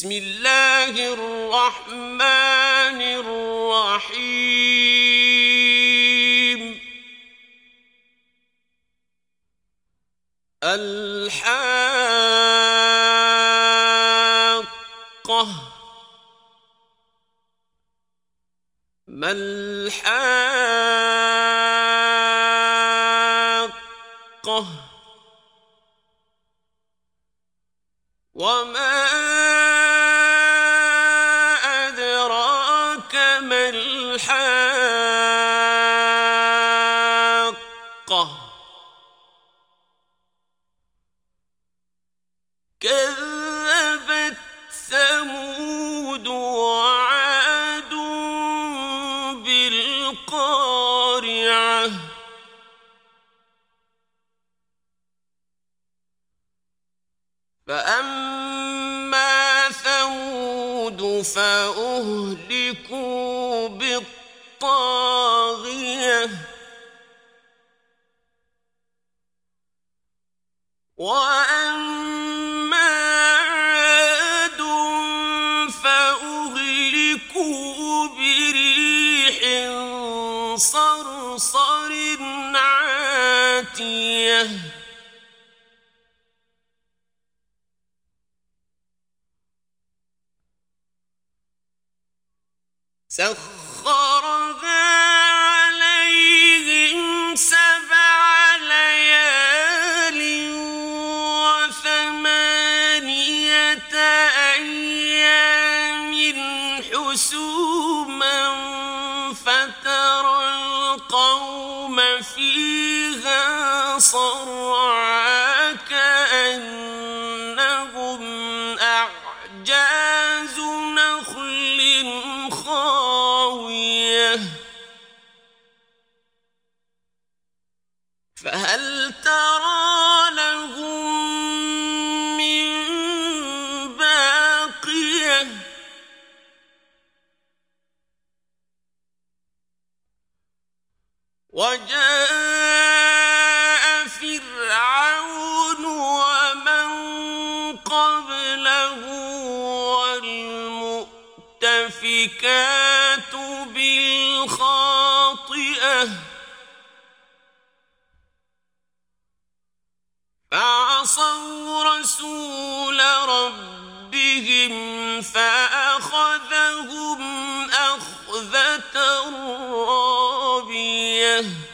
بسم الله الرحمن الرحيم. الحاقة. ما الحاقة؟ فأهلكوا بالطاغية وأما عاد فأهلكوا بريح صرصر عاتية والمؤتفكات بالخاطئة. فعصوا رسول ربهم فأخذهم أخذة رابية.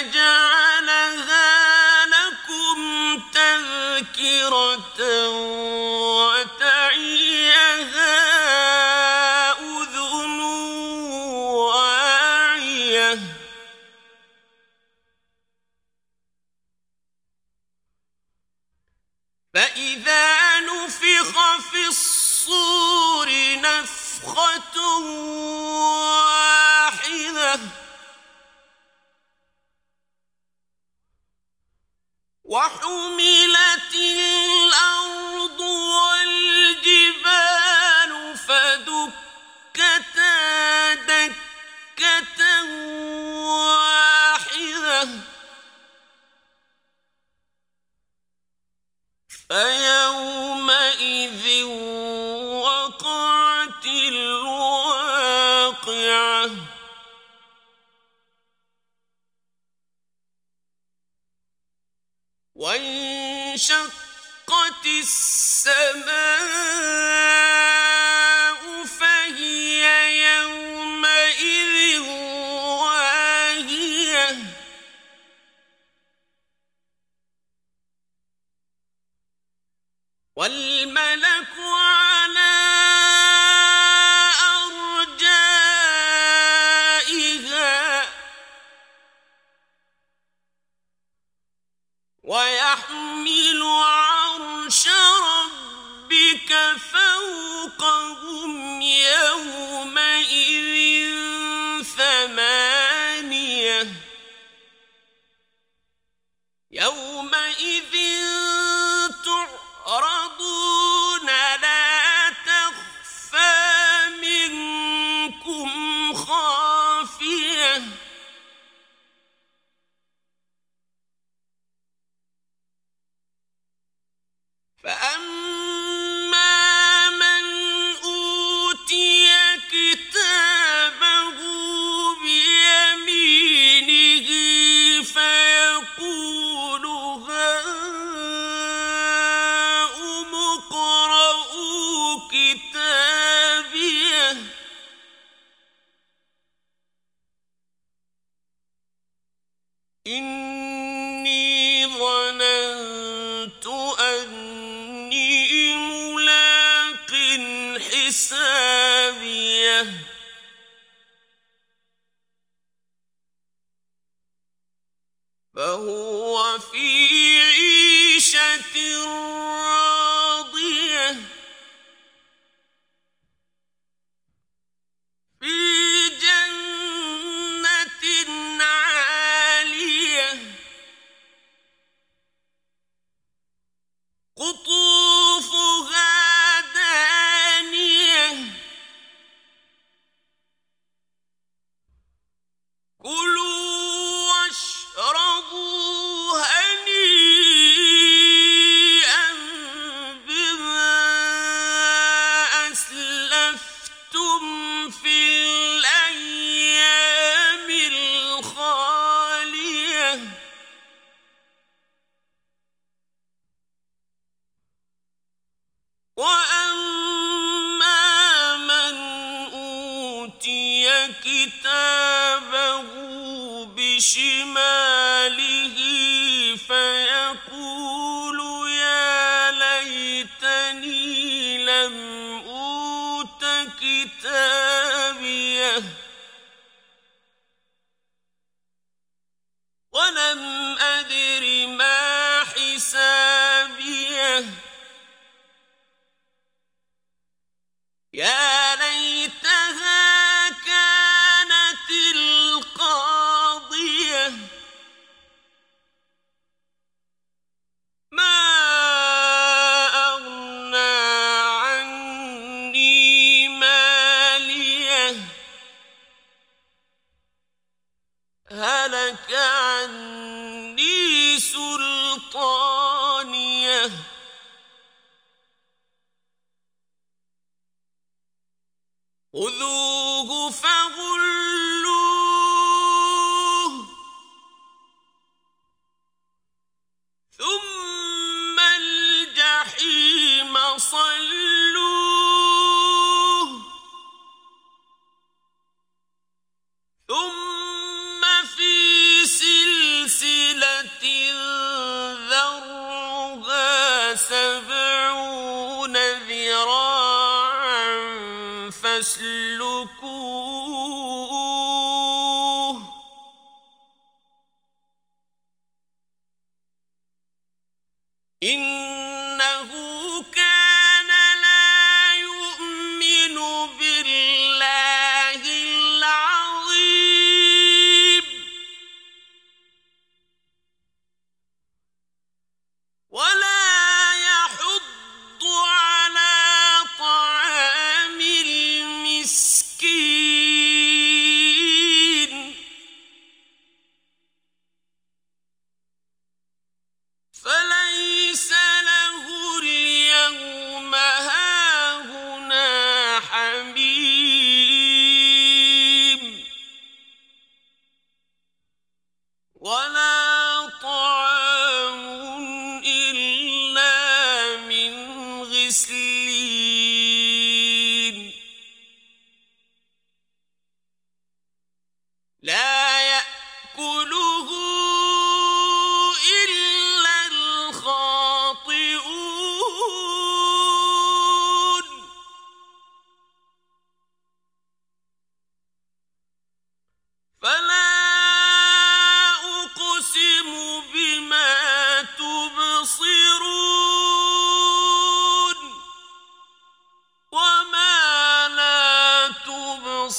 لنجعلها لكم تذكرة وتعيها أذن واعية. فإذا نفخ في الصور نفخة فيومئذ والملك على أرجائها ويحمل عرش ربك فوقهم يومئذ ثمانية. يومئذ إني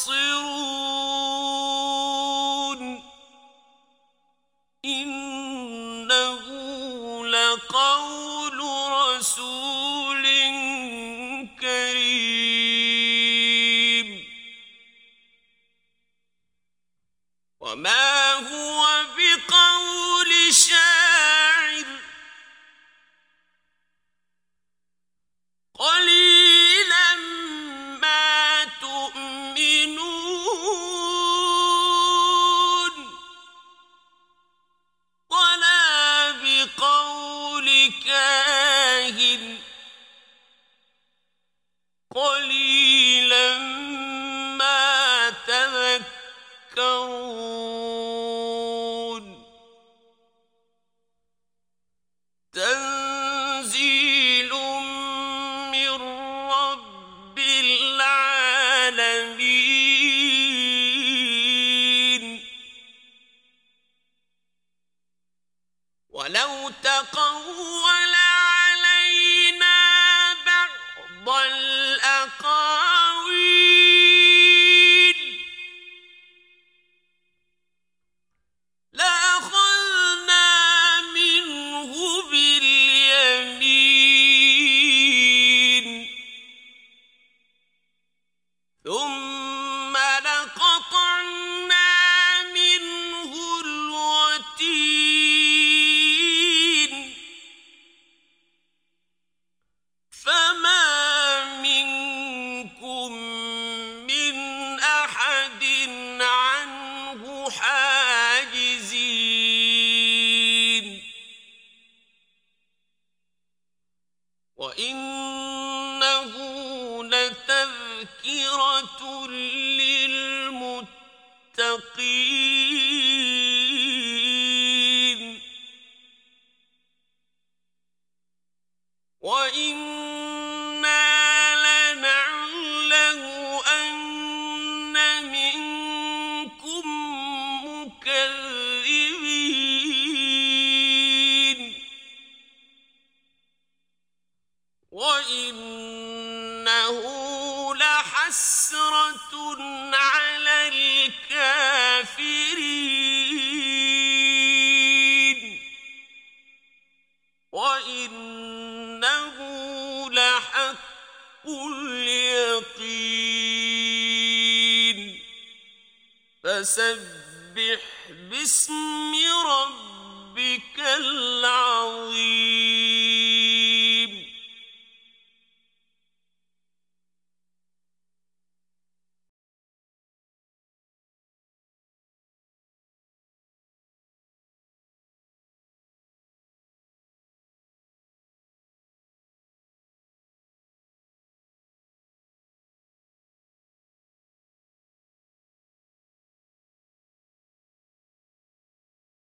تنتصرون فما فسبح باسم ربك